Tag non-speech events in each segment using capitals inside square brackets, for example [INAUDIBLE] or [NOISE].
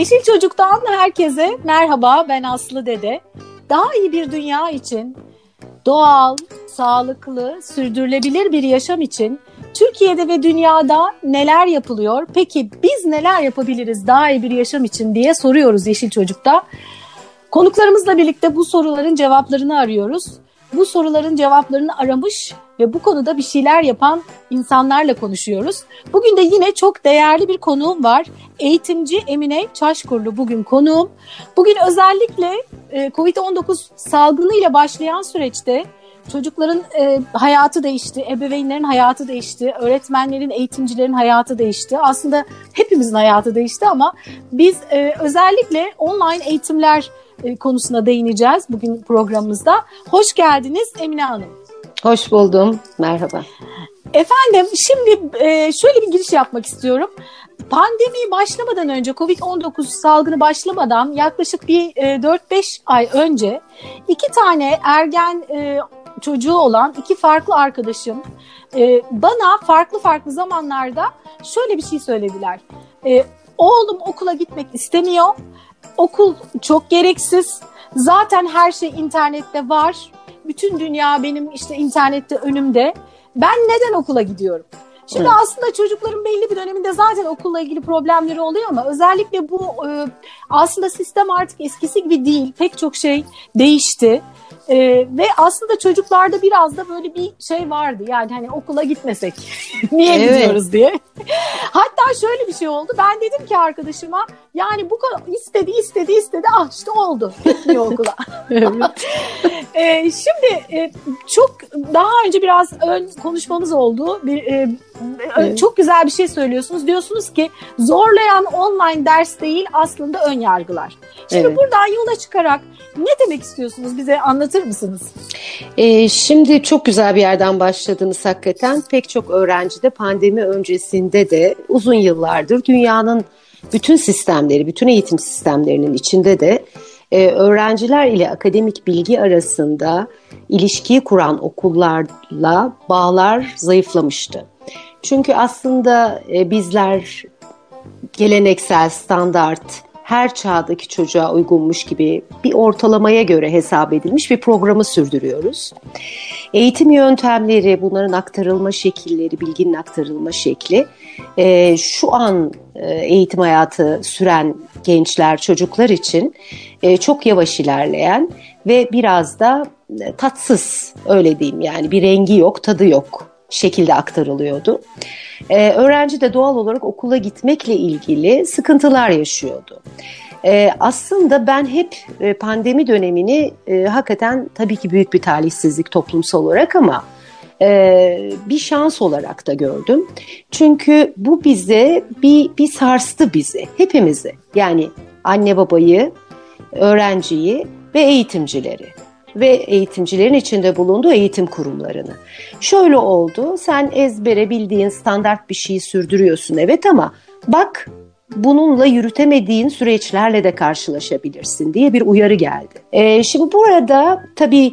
Yeşil Çocuk'tan herkese merhaba ben Aslı Dede. Daha iyi bir dünya için, doğal, sağlıklı, sürdürülebilir bir yaşam için Türkiye'de ve dünyada neler yapılıyor? Peki biz neler yapabiliriz daha iyi bir yaşam için diye soruyoruz Yeşil Çocuk'ta. Konuklarımızla birlikte bu soruların cevaplarını arıyoruz. Bu soruların cevaplarını aramış ve bu konuda bir şeyler yapan insanlarla konuşuyoruz. Bugün de yine çok değerli bir konuğum var. Eğitimci Emine Çaşkurlu bugün konuğum. Bugün özellikle e, Covid-19 salgınıyla başlayan süreçte çocukların e, hayatı değişti, ebeveynlerin hayatı değişti, öğretmenlerin, eğitimcilerin hayatı değişti. Aslında hepimizin hayatı değişti ama biz e, özellikle online eğitimler konusuna değineceğiz bugün programımızda. Hoş geldiniz Emine Hanım. Hoş buldum. Merhaba. Efendim şimdi e, şöyle bir giriş yapmak istiyorum. Pandemi başlamadan önce Covid-19 salgını başlamadan yaklaşık bir 4-5 e, ay önce iki tane ergen çocuğu olan iki farklı arkadaşım bana farklı farklı zamanlarda şöyle bir şey söylediler. Oğlum okula gitmek istemiyor. Okul çok gereksiz. Zaten her şey internette var bütün dünya benim işte internette önümde. Ben neden okula gidiyorum? Şimdi evet. aslında çocukların belli bir döneminde zaten okulla ilgili problemleri oluyor ama özellikle bu e, aslında sistem artık eskisi gibi değil. Pek çok şey değişti. Ee, ve aslında çocuklarda biraz da böyle bir şey vardı. Yani hani okula gitmesek [LAUGHS] niye evet. gidiyoruz diye. [LAUGHS] Hatta şöyle bir şey oldu. Ben dedim ki arkadaşıma yani bu kadar istedi istedi istedi ah işte oldu. Gitmiyor okula. [LAUGHS] ee, şimdi e, çok daha önce biraz ön konuşmamız oldu. Bir, e, evet. Çok güzel bir şey söylüyorsunuz. Diyorsunuz ki zorlayan online ders değil aslında ön yargılar. Şimdi evet. buradan yola çıkarak ne demek istiyorsunuz? Bize anlatır mısınız? Ee, şimdi çok güzel bir yerden başladınız hakikaten. Pek çok öğrenci de pandemi öncesinde de uzun yıllardır dünyanın bütün sistemleri, bütün eğitim sistemlerinin içinde de e, öğrenciler ile akademik bilgi arasında ilişkiyi kuran okullarla bağlar zayıflamıştı. Çünkü aslında e, bizler geleneksel, standart, her çağdaki çocuğa uygunmuş gibi bir ortalamaya göre hesap edilmiş bir programı sürdürüyoruz. Eğitim yöntemleri, bunların aktarılma şekilleri, bilginin aktarılma şekli e, şu an e, eğitim hayatı süren gençler, çocuklar için e, çok yavaş ilerleyen ve biraz da tatsız öyle diyeyim yani bir rengi yok, tadı yok şekilde aktarılıyordu. Ee, öğrenci de doğal olarak okula gitmekle ilgili sıkıntılar yaşıyordu. Ee, aslında ben hep e, pandemi dönemini e, hakikaten tabii ki büyük bir talihsizlik toplumsal olarak ama e, bir şans olarak da gördüm. Çünkü bu bize bir, bir sarstı bizi, hepimizi. Yani anne babayı, öğrenciyi ve eğitimcileri ve eğitimcilerin içinde bulunduğu eğitim kurumlarını. Şöyle oldu, sen ezbere bildiğin standart bir şeyi sürdürüyorsun evet ama bak bununla yürütemediğin süreçlerle de karşılaşabilirsin diye bir uyarı geldi. Ee, şimdi burada tabii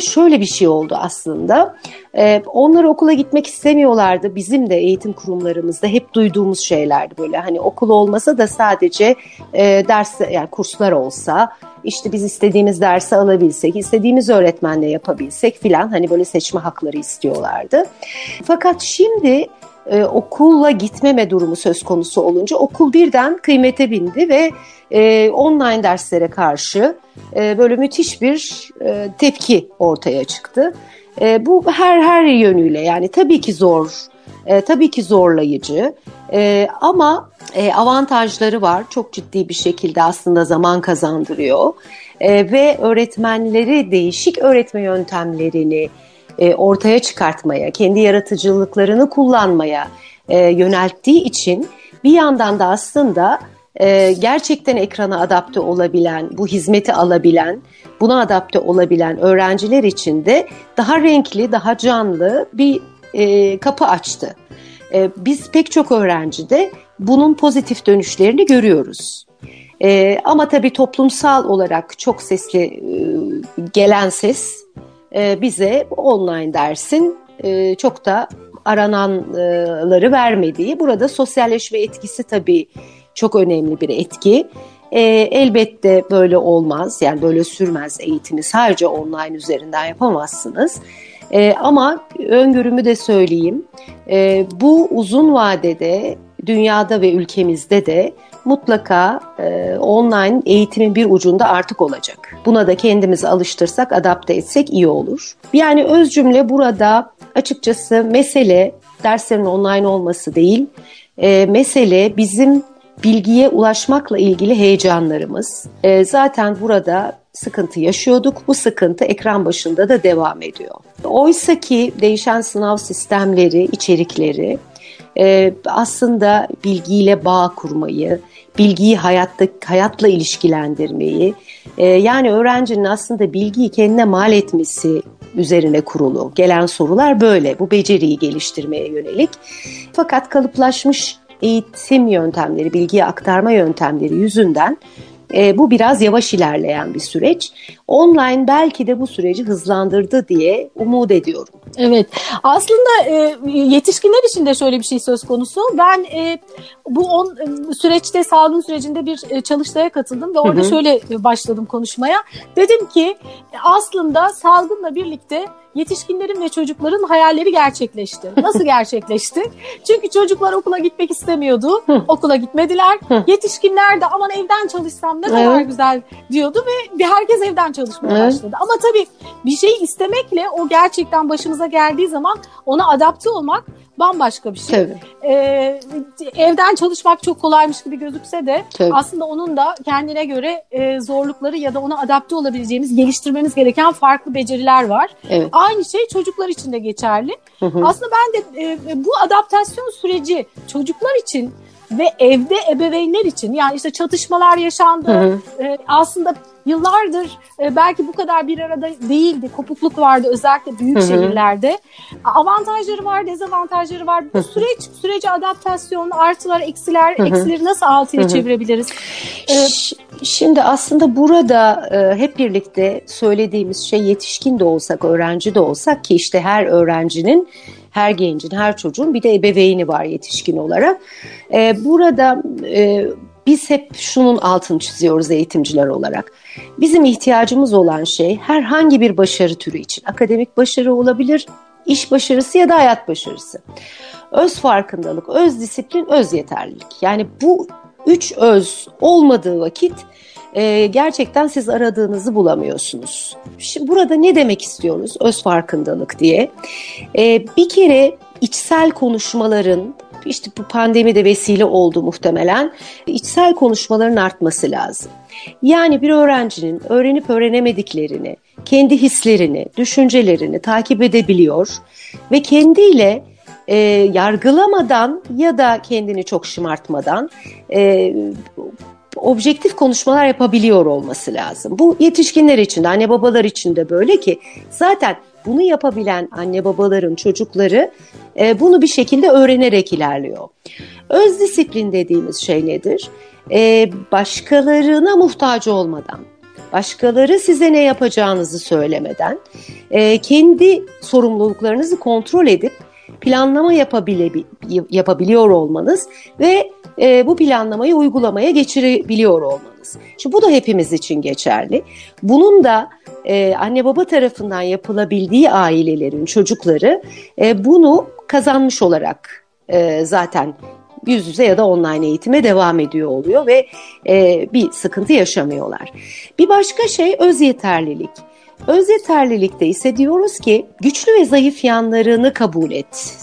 şöyle bir şey oldu aslında. Ee, onlar okula gitmek istemiyorlardı. Bizim de eğitim kurumlarımızda hep duyduğumuz şeylerdi böyle. Hani okul olmasa da sadece e, ders yani kurslar olsa işte biz istediğimiz dersi alabilsek, istediğimiz öğretmenle yapabilsek filan hani böyle seçme hakları istiyorlardı. Fakat şimdi e, okulla gitmeme durumu söz konusu olunca okul birden kıymete bindi ve e, online derslere karşı e, böyle müthiş bir e, tepki ortaya çıktı. E, bu her her yönüyle yani tabii ki zor, e, tabii ki zorlayıcı e, ama e, avantajları var. Çok ciddi bir şekilde aslında zaman kazandırıyor e, ve öğretmenleri değişik öğretme yöntemlerini e, ortaya çıkartmaya, kendi yaratıcılıklarını kullanmaya e, yönelttiği için bir yandan da aslında e, gerçekten ekrana adapte olabilen, bu hizmeti alabilen, buna adapte olabilen öğrenciler için de daha renkli, daha canlı bir e, kapı açtı. E, biz pek çok öğrencide bunun pozitif dönüşlerini görüyoruz. E, ama tabii toplumsal olarak çok sesli e, gelen ses e, bize online dersin e, çok da arananları vermediği. Burada sosyalleşme etkisi tabii çok önemli bir etki. E, elbette böyle olmaz. Yani böyle sürmez eğitimi. Sadece online üzerinden yapamazsınız. E, ama öngörümü de söyleyeyim. Bu uzun vadede dünyada ve ülkemizde de mutlaka e, online eğitimin bir ucunda artık olacak. Buna da kendimizi alıştırsak, adapte etsek iyi olur. Yani öz cümle burada açıkçası mesele derslerin online olması değil, e, mesele bizim bilgiye ulaşmakla ilgili heyecanlarımız. E, zaten burada sıkıntı yaşıyorduk. Bu sıkıntı ekran başında da devam ediyor. Oysa ki değişen sınav sistemleri, içerikleri e, aslında bilgiyle bağ kurmayı, bilgiyi hayatta hayatla ilişkilendirmeyi, e, yani öğrencinin aslında bilgiyi kendine mal etmesi üzerine kurulu. Gelen sorular böyle. Bu beceriyi geliştirmeye yönelik. Fakat kalıplaşmış eğitim yöntemleri, bilgiye aktarma yöntemleri yüzünden e, bu biraz yavaş ilerleyen bir süreç. Online belki de bu süreci hızlandırdı diye umut ediyorum. Evet. Aslında e, yetişkinler için de şöyle bir şey söz konusu. Ben e, bu on, e, süreçte salgın sürecinde bir e, çalıştaya katıldım ve orada hı hı. şöyle başladım konuşmaya. Dedim ki aslında salgınla birlikte yetişkinlerin ve çocukların hayalleri gerçekleşti. Nasıl [LAUGHS] gerçekleşti? Çünkü çocuklar okula gitmek istemiyordu. okula gitmediler. Yetişkinler de aman evden çalışsam ne kadar evet. güzel diyordu ve herkes evden çalışmaya evet. başladı. Ama tabii bir şey istemekle o gerçekten başımıza geldiği zaman ona adapte olmak bambaşka bir şey. Tabii. Ee, evden çalışmak çok kolaymış gibi gözükse de Tabii. aslında onun da kendine göre e, zorlukları ya da ona adapte olabileceğimiz, geliştirmemiz gereken farklı beceriler var. Evet. Aynı şey çocuklar için de geçerli. Hı hı. Aslında ben de e, bu adaptasyon süreci çocuklar için ve evde ebeveynler için yani işte çatışmalar yaşandı. Hı hı. E, aslında yıllardır e, belki bu kadar bir arada değildi. Kopukluk vardı özellikle büyük Hı-hı. şehirlerde. Avantajları var, dezavantajları var. Bu süreç sürece adaptasyon, artılar, eksiler, Hı-hı. eksileri nasıl altıya Hı-hı. çevirebiliriz? Ee, Şimdi aslında burada e, hep birlikte söylediğimiz şey yetişkin de olsak, öğrenci de olsak ki işte her öğrencinin her gencin, her çocuğun bir de ebeveyni var yetişkin olarak. Ee, burada e, biz hep şunun altını çiziyoruz eğitimciler olarak. Bizim ihtiyacımız olan şey herhangi bir başarı türü için. Akademik başarı olabilir, iş başarısı ya da hayat başarısı. Öz farkındalık, öz disiplin, öz yeterlilik. Yani bu üç öz olmadığı vakit e, gerçekten siz aradığınızı bulamıyorsunuz. Şimdi burada ne demek istiyoruz öz farkındalık diye? E, bir kere içsel konuşmaların işte bu pandemi de vesile oldu muhtemelen. İçsel konuşmaların artması lazım. Yani bir öğrencinin öğrenip öğrenemediklerini, kendi hislerini, düşüncelerini takip edebiliyor ve kendiyle e, yargılamadan ya da kendini çok şımartmadan e, objektif konuşmalar yapabiliyor olması lazım. Bu yetişkinler için de anne babalar için de böyle ki zaten bunu yapabilen anne babaların çocukları e, bunu bir şekilde öğrenerek ilerliyor. Öz disiplin dediğimiz şey nedir? E, başkalarına muhtaç olmadan, başkaları size ne yapacağınızı söylemeden, e, kendi sorumluluklarınızı kontrol edip planlama yapabile, yapabiliyor olmanız ve e, bu planlamayı uygulamaya geçirebiliyor olmanız. Şimdi bu da hepimiz için geçerli. Bunun da e, anne baba tarafından yapılabildiği ailelerin çocukları e, bunu kazanmış olarak e, zaten yüz yüze ya da online eğitime devam ediyor oluyor ve e, bir sıkıntı yaşamıyorlar. Bir başka şey öz yeterlilik. Öz yeterlilikte ise diyoruz ki güçlü ve zayıf yanlarını kabul et,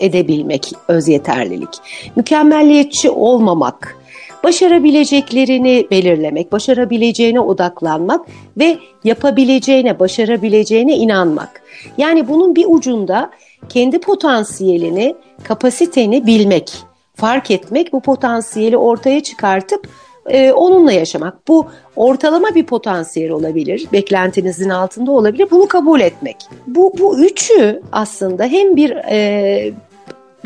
edebilmek öz yeterlilik. Mükemmelliyetçi olmamak, başarabileceklerini belirlemek, başarabileceğine odaklanmak ve yapabileceğine, başarabileceğine inanmak. Yani bunun bir ucunda kendi potansiyelini, kapasiteni bilmek, fark etmek, bu potansiyeli ortaya çıkartıp e, onunla yaşamak. Bu ortalama bir potansiyel olabilir, beklentinizin altında olabilir. Bunu kabul etmek. Bu, bu üçü aslında hem bir e,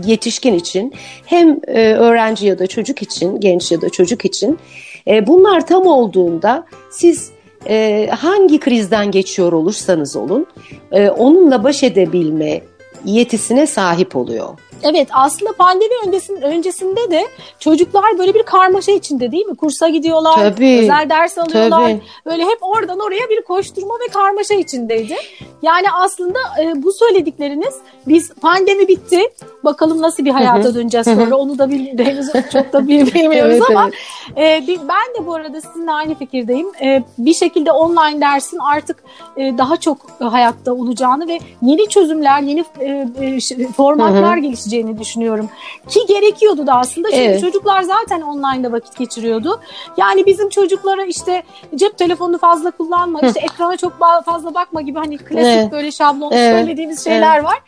yetişkin için hem e, öğrenci ya da çocuk için, genç ya da çocuk için e, bunlar tam olduğunda siz e, hangi krizden geçiyor olursanız olun e, onunla baş edebilme yetisine sahip oluyor Evet aslında pandemi öncesinde, öncesinde de çocuklar böyle bir karmaşa içinde değil mi? Kursa gidiyorlar, tabii, özel ders alıyorlar. Tabii. Böyle hep oradan oraya bir koşturma ve karmaşa içindeydi. Yani aslında e, bu söyledikleriniz biz pandemi bitti. Bakalım nasıl bir hayata döneceğiz sonra onu da bilmiyoruz. Çok da [LAUGHS] bilmiyoruz evet, ama evet. E, ben de bu arada sizinle aynı fikirdeyim. E, bir şekilde online dersin artık e, daha çok hayatta olacağını ve yeni çözümler, yeni e, e, formatlar gelişeceğini düşünüyorum. Ki gerekiyordu da aslında. Çünkü evet. çocuklar zaten online'da vakit geçiriyordu. Yani bizim çocuklara işte cep telefonunu fazla kullanma, işte ekrana çok fazla bakma gibi hani klasik evet. böyle şablon evet. söylediğimiz şeyler evet. var.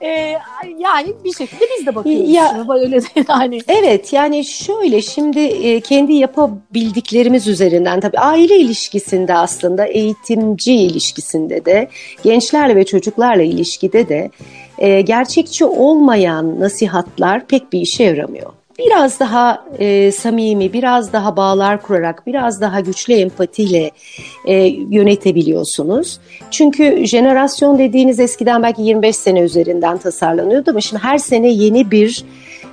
E, yani bir şekilde biz de bakıyoruz. Ya, öyle [LAUGHS] yani. Evet yani şöyle şimdi e, kendi yapabildiklerimiz üzerinden tabii aile ilişkisinde aslında eğitimci ilişkisinde de gençlerle ve çocuklarla ilişkide de e, gerçekçi olmayan nasihatlar pek bir işe yaramıyor biraz daha e, samimi, biraz daha bağlar kurarak, biraz daha güçlü empatiyle e, yönetebiliyorsunuz. Çünkü jenerasyon dediğiniz eskiden belki 25 sene üzerinden tasarlanıyordu ama şimdi her sene yeni bir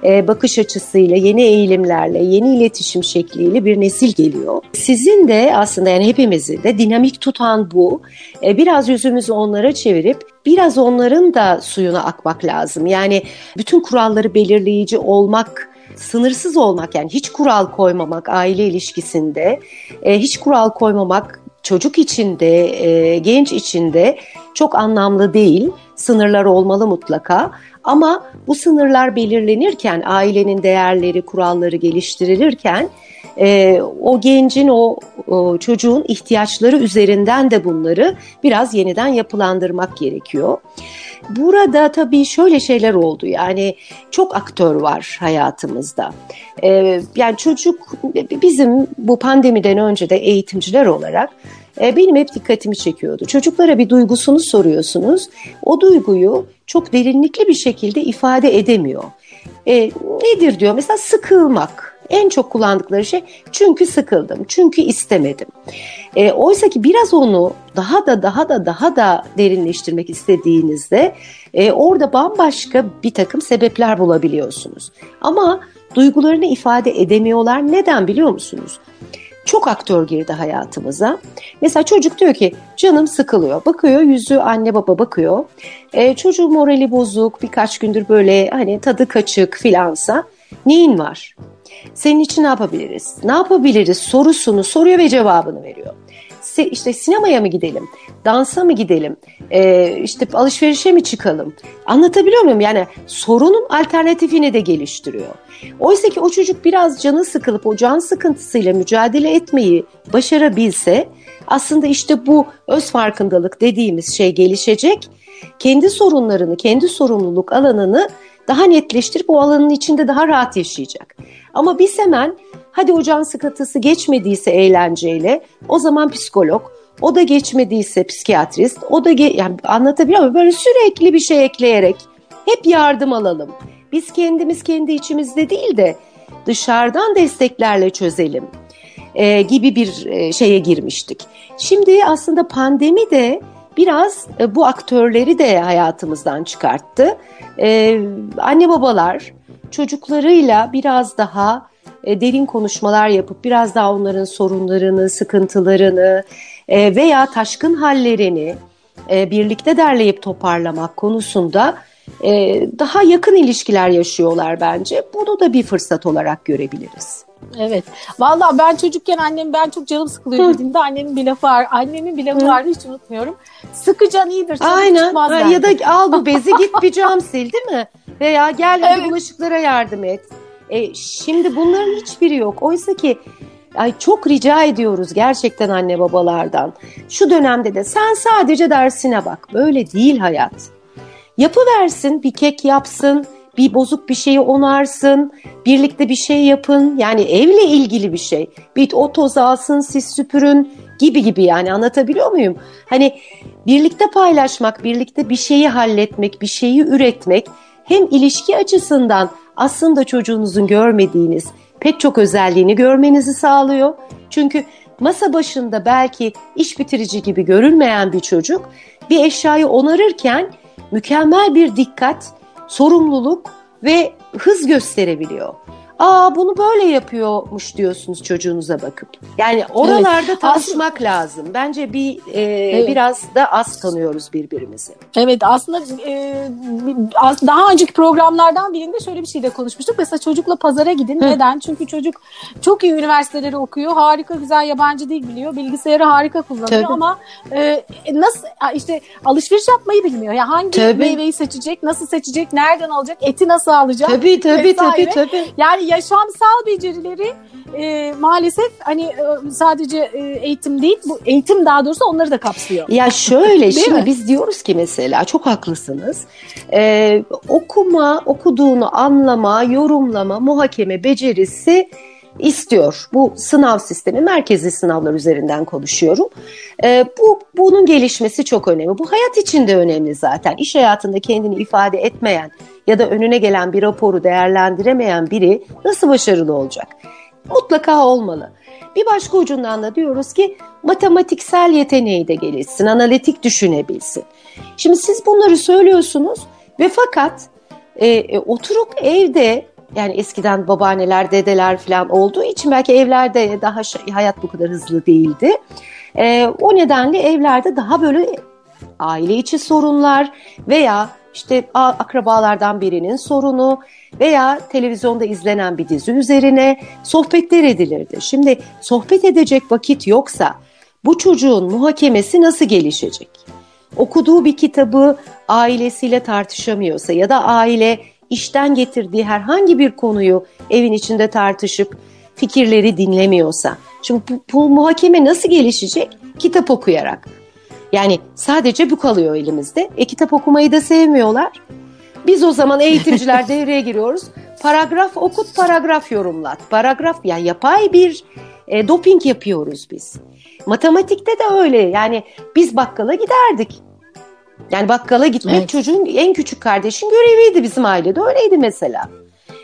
e, bakış açısıyla, yeni eğilimlerle, yeni iletişim şekliyle bir nesil geliyor. Sizin de aslında yani hepimizi de dinamik tutan bu. E, biraz yüzümüzü onlara çevirip biraz onların da suyuna akmak lazım. Yani bütün kuralları belirleyici olmak sınırsız olmak yani hiç kural koymamak aile ilişkisinde, e, hiç kural koymamak çocuk içinde, e, genç içinde çok anlamlı değil. Sınırlar olmalı mutlaka. Ama bu sınırlar belirlenirken, ailenin değerleri, kuralları geliştirilirken e, o gencin, o, o çocuğun ihtiyaçları üzerinden de bunları biraz yeniden yapılandırmak gerekiyor. Burada tabii şöyle şeyler oldu yani çok aktör var hayatımızda. Ee, yani çocuk bizim bu pandemiden önce de eğitimciler olarak e, benim hep dikkatimi çekiyordu. Çocuklara bir duygusunu soruyorsunuz. O duyguyu çok derinlikli bir şekilde ifade edemiyor. E, nedir diyor mesela sıkılmak en çok kullandıkları şey çünkü sıkıldım, çünkü istemedim. E, Oysa ki biraz onu daha da daha da daha da derinleştirmek istediğinizde e, orada bambaşka bir takım sebepler bulabiliyorsunuz. Ama duygularını ifade edemiyorlar. Neden biliyor musunuz? Çok aktör girdi hayatımıza. Mesela çocuk diyor ki canım sıkılıyor. Bakıyor yüzü anne baba bakıyor. E, çocuğun morali bozuk birkaç gündür böyle hani tadı kaçık filansa. Neyin var? Senin için ne yapabiliriz? Ne yapabiliriz sorusunu soruyor ve cevabını veriyor. İşte sinemaya mı gidelim? Dansa mı gidelim? Ee, işte alışverişe mi çıkalım? Anlatabiliyor muyum? Yani sorunun alternatifini de geliştiriyor. Oysa ki o çocuk biraz canı sıkılıp o can sıkıntısıyla mücadele etmeyi başarabilse aslında işte bu öz farkındalık dediğimiz şey gelişecek. Kendi sorunlarını, kendi sorumluluk alanını daha netleştirip o alanın içinde daha rahat yaşayacak. Ama biz hemen hadi o can sıkıntısı geçmediyse eğlenceyle o zaman psikolog, o da geçmediyse psikiyatrist, o da yani anlatabiliyor muyum? Böyle sürekli bir şey ekleyerek hep yardım alalım. Biz kendimiz kendi içimizde değil de dışarıdan desteklerle çözelim e, gibi bir e, şeye girmiştik. Şimdi aslında pandemi de biraz e, bu aktörleri de hayatımızdan çıkarttı. E, anne babalar çocuklarıyla biraz daha e, derin konuşmalar yapıp biraz daha onların sorunlarını, sıkıntılarını veya taşkın hallerini birlikte derleyip toparlamak konusunda daha yakın ilişkiler yaşıyorlar bence. Bunu da bir fırsat olarak görebiliriz. Evet. Vallahi ben çocukken annem ben çok canım sıkılıyor dediğimde annemin bir lafı var. Annemin bir lafı var hiç unutmuyorum. Sıkıcan iyidir. Aynen. Ha, ya da al bu bezi git bir [LAUGHS] cam sil değil mi? Veya gel hadi evet. bulaşıklara yardım et. E, şimdi bunların hiçbiri yok. Oysa ki ay çok rica ediyoruz gerçekten anne babalardan. Şu dönemde de sen sadece dersine bak. Böyle değil hayat. Yapıversin, bir kek yapsın, bir bozuk bir şeyi onarsın, birlikte bir şey yapın. Yani evle ilgili bir şey. Bir o toz alsın, siz süpürün gibi gibi yani anlatabiliyor muyum? Hani birlikte paylaşmak, birlikte bir şeyi halletmek, bir şeyi üretmek hem ilişki açısından aslında çocuğunuzun görmediğiniz pek çok özelliğini görmenizi sağlıyor. Çünkü masa başında belki iş bitirici gibi görünmeyen bir çocuk bir eşyayı onarırken mükemmel bir dikkat, sorumluluk ve hız gösterebiliyor. Aa bunu böyle yapıyormuş diyorsunuz çocuğunuza bakıp. Yani oralarda evet. tanışmak aslında, lazım. Bence bir e, evet. biraz da az tanıyoruz birbirimizi. Evet aslında e, daha önceki programlardan birinde şöyle bir şey de konuşmuştuk. Mesela çocukla pazara gidin. Hı. Neden? Çünkü çocuk çok iyi üniversiteleri okuyor. Harika güzel yabancı dil biliyor. Bilgisayarı harika kullanıyor Tabii. ama e, nasıl işte alışveriş yapmayı bilmiyor. Yani hangi tabii. meyveyi seçecek, nasıl seçecek, nereden alacak, eti nasıl alacak? Tabii tabii vesaire. tabii tabii. Yani yaşamsal becerileri e, maalesef hani e, sadece e, eğitim değil, bu eğitim daha doğrusu onları da kapsıyor. Ya şöyle [LAUGHS] şimdi mi? biz diyoruz ki mesela çok haklısınız. Ee, okuma, okuduğunu anlama, yorumlama, muhakeme becerisi istiyor. Bu sınav sistemi, merkezi sınavlar üzerinden konuşuyorum. Ee, bu bunun gelişmesi çok önemli. Bu hayat için de önemli zaten. İş hayatında kendini ifade etmeyen ya da önüne gelen bir raporu değerlendiremeyen biri nasıl başarılı olacak? Mutlaka olmalı. Bir başka ucundan da diyoruz ki matematiksel yeteneği de gelişsin, analitik düşünebilsin. Şimdi siz bunları söylüyorsunuz ve fakat e, e, oturup evde yani eskiden babaanneler, dedeler falan olduğu için belki evlerde daha hayat bu kadar hızlı değildi. E, o nedenle evlerde daha böyle aile içi sorunlar veya işte akrabalardan birinin sorunu veya televizyonda izlenen bir dizi üzerine sohbetler edilirdi. Şimdi sohbet edecek vakit yoksa bu çocuğun muhakemesi nasıl gelişecek? Okuduğu bir kitabı ailesiyle tartışamıyorsa ya da aile işten getirdiği herhangi bir konuyu evin içinde tartışıp fikirleri dinlemiyorsa. Şimdi bu, bu muhakeme nasıl gelişecek? Kitap okuyarak. Yani sadece bu kalıyor elimizde. E kitap okumayı da sevmiyorlar. Biz o zaman eğitimciler [LAUGHS] devreye giriyoruz. Paragraf okut, paragraf yorumlat. Paragraf ya yani yapay bir e, doping yapıyoruz biz. Matematikte de öyle. Yani biz bakkala giderdik. Yani bakkala gitmek evet. çocuğun en küçük kardeşin göreviydi bizim ailede. Öyleydi mesela.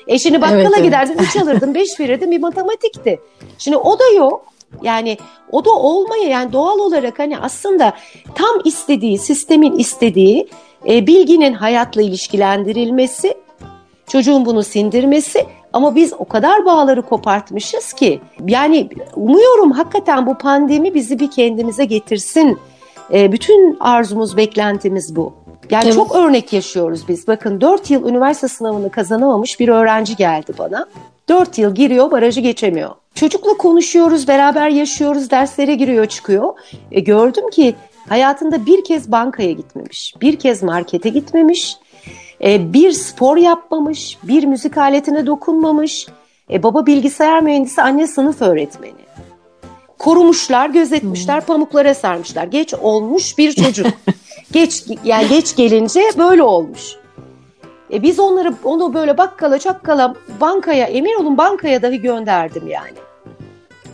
E şimdi bakkala evet, evet. giderdin, 3 alırdın, [LAUGHS] 5 verirdin bir matematikti. Şimdi o da yok. Yani o da olmaya yani doğal olarak hani aslında tam istediği, sistemin istediği e, bilginin hayatla ilişkilendirilmesi, çocuğun bunu sindirmesi ama biz o kadar bağları kopartmışız ki yani umuyorum hakikaten bu pandemi bizi bir kendimize getirsin. E, bütün arzumuz, beklentimiz bu. Yani evet. çok örnek yaşıyoruz biz. Bakın 4 yıl üniversite sınavını kazanamamış bir öğrenci geldi bana. 4 yıl giriyor, barajı geçemiyor. Çocukla konuşuyoruz, beraber yaşıyoruz, derslere giriyor, çıkıyor. E, gördüm ki hayatında bir kez bankaya gitmemiş, bir kez markete gitmemiş, e, bir spor yapmamış, bir müzik aletine dokunmamış. E, baba bilgisayar mühendisi, anne sınıf öğretmeni. Korumuşlar, gözetmişler, hmm. pamuklara sarmışlar. Geç olmuş bir çocuk. [LAUGHS] geç yani geç gelince böyle olmuş. E biz onları onu böyle bakkala çakkala bankaya emin olun bankaya dahi gönderdim yani.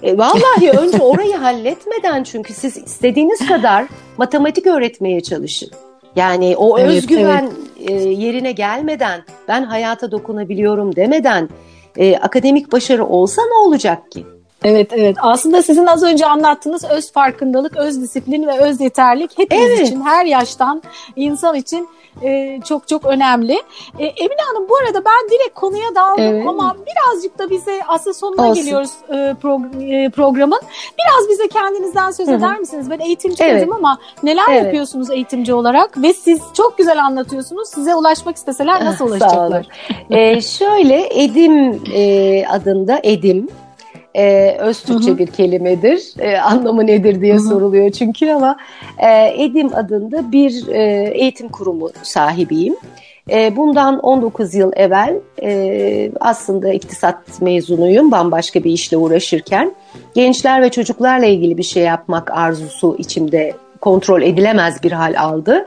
E, vallahi [LAUGHS] önce orayı halletmeden çünkü siz istediğiniz kadar matematik öğretmeye çalışın. Yani o evet, özgüven evet. E, yerine gelmeden ben hayata dokunabiliyorum demeden e, akademik başarı olsa ne olacak ki? Evet evet aslında sizin az önce anlattığınız öz farkındalık, öz disiplin ve öz yeterlik hepimiz evet. için her yaştan insan için e, çok çok önemli. E, Emine Hanım bu arada ben direkt konuya daldım evet. ama birazcık da bize aslında sonuna Olsun. geliyoruz e, prog- e, programın. Biraz bize kendinizden söz Hı-hı. eder misiniz? Ben eğitimci evet. dedim ama neler evet. yapıyorsunuz eğitimci olarak ve siz çok güzel anlatıyorsunuz. Size ulaşmak isteseler nasıl ulaşacaklar? ee, şöyle Edim e, adında Edim e, öz Türkçe hı hı. bir kelimedir. E, anlamı nedir diye hı hı. soruluyor çünkü ama e, Edim adında bir e, eğitim kurumu sahibiyim. E, bundan 19 yıl evvel e, aslında iktisat mezunuyum bambaşka bir işle uğraşırken. Gençler ve çocuklarla ilgili bir şey yapmak arzusu içimde kontrol edilemez bir hal aldı.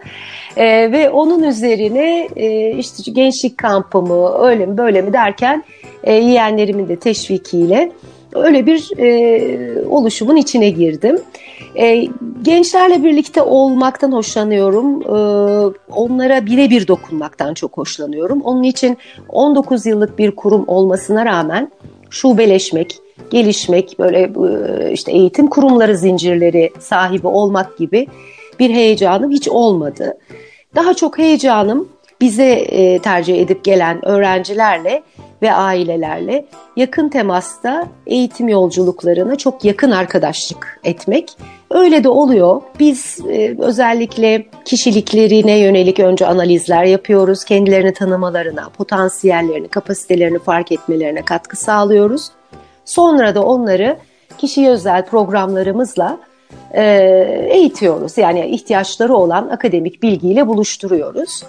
E, ve onun üzerine e, işte gençlik kampımı öyle mi böyle mi derken e, yeğenlerimin de teşvikiyle öyle bir e, oluşumun içine girdim. E, gençlerle birlikte olmaktan hoşlanıyorum. E, onlara birebir dokunmaktan çok hoşlanıyorum. Onun için 19 yıllık bir kurum olmasına rağmen şubeleşmek, gelişmek, böyle e, işte eğitim kurumları zincirleri sahibi olmak gibi bir heyecanım hiç olmadı. Daha çok heyecanım bize e, tercih edip gelen öğrencilerle ve ailelerle yakın temasta eğitim yolculuklarına çok yakın arkadaşlık etmek. Öyle de oluyor. Biz e, özellikle kişiliklerine yönelik önce analizler yapıyoruz. Kendilerini tanımalarına, potansiyellerini, kapasitelerini fark etmelerine katkı sağlıyoruz. Sonra da onları kişiye özel programlarımızla e, eğitiyoruz. Yani ihtiyaçları olan akademik bilgiyle buluşturuyoruz.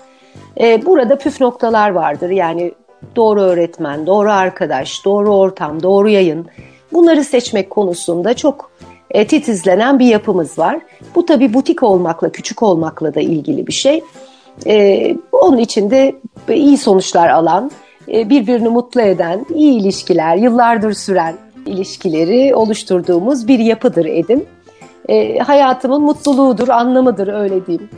E, burada püf noktalar vardır. Yani doğru öğretmen, doğru arkadaş, doğru ortam, doğru yayın. Bunları seçmek konusunda çok e, titizlenen bir yapımız var. Bu tabii butik olmakla, küçük olmakla da ilgili bir şey. E, onun için de iyi sonuçlar alan, e, birbirini mutlu eden, iyi ilişkiler, yıllardır süren ilişkileri oluşturduğumuz bir yapıdır Edim. E, hayatımın mutluluğudur, anlamıdır öyle diyeyim.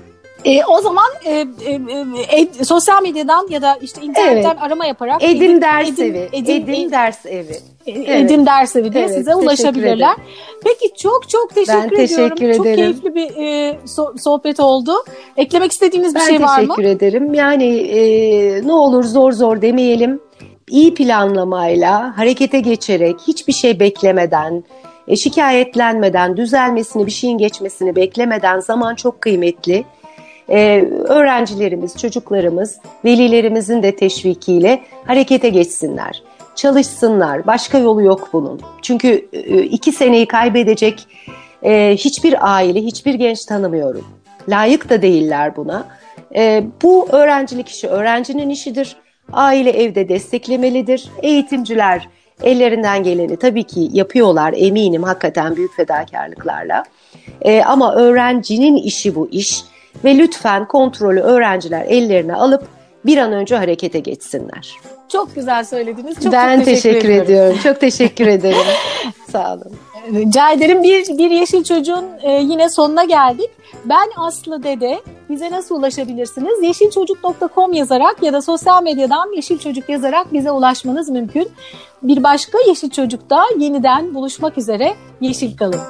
E, o zaman e, e, e, sosyal medyadan ya da işte internetten evet. arama yaparak Edim, Edim Ders Edim, Evi, Edim, Edim Ders Evi. Evet. Edim Ders Evi diye evet, size ulaşabilirler. Peki çok çok teşekkür ben ediyorum. Teşekkür ederim. Çok keyifli bir e, so sohbet oldu. Eklemek istediğiniz bir ben şey var mı? Ben teşekkür ederim. Yani e, ne olur zor zor demeyelim. İyi planlamayla, harekete geçerek, hiçbir şey beklemeden, e, şikayetlenmeden, düzelmesini, bir şeyin geçmesini beklemeden zaman çok kıymetli e, öğrencilerimiz, çocuklarımız, velilerimizin de teşvikiyle harekete geçsinler. Çalışsınlar. Başka yolu yok bunun. Çünkü e, iki seneyi kaybedecek e, hiçbir aile, hiçbir genç tanımıyorum. Layık da değiller buna. E, bu öğrencilik işi öğrencinin işidir. Aile evde desteklemelidir. Eğitimciler ellerinden geleni tabii ki yapıyorlar eminim hakikaten büyük fedakarlıklarla. E, ama öğrencinin işi bu iş ve lütfen kontrolü öğrenciler ellerine alıp bir an önce harekete geçsinler. Çok güzel söylediniz. Çok, ben çok teşekkür, teşekkür ediyorum. Çok [LAUGHS] teşekkür ederim. Sağ olun. Rica ederim. Bir, bir Yeşil Çocuğun e, yine sonuna geldik. Ben Aslı Dede. Bize nasıl ulaşabilirsiniz? Yeşilçocuk.com yazarak ya da sosyal medyadan Yeşil Çocuk yazarak bize ulaşmanız mümkün. Bir başka Yeşil Çocuk'ta yeniden buluşmak üzere. Yeşil kalın.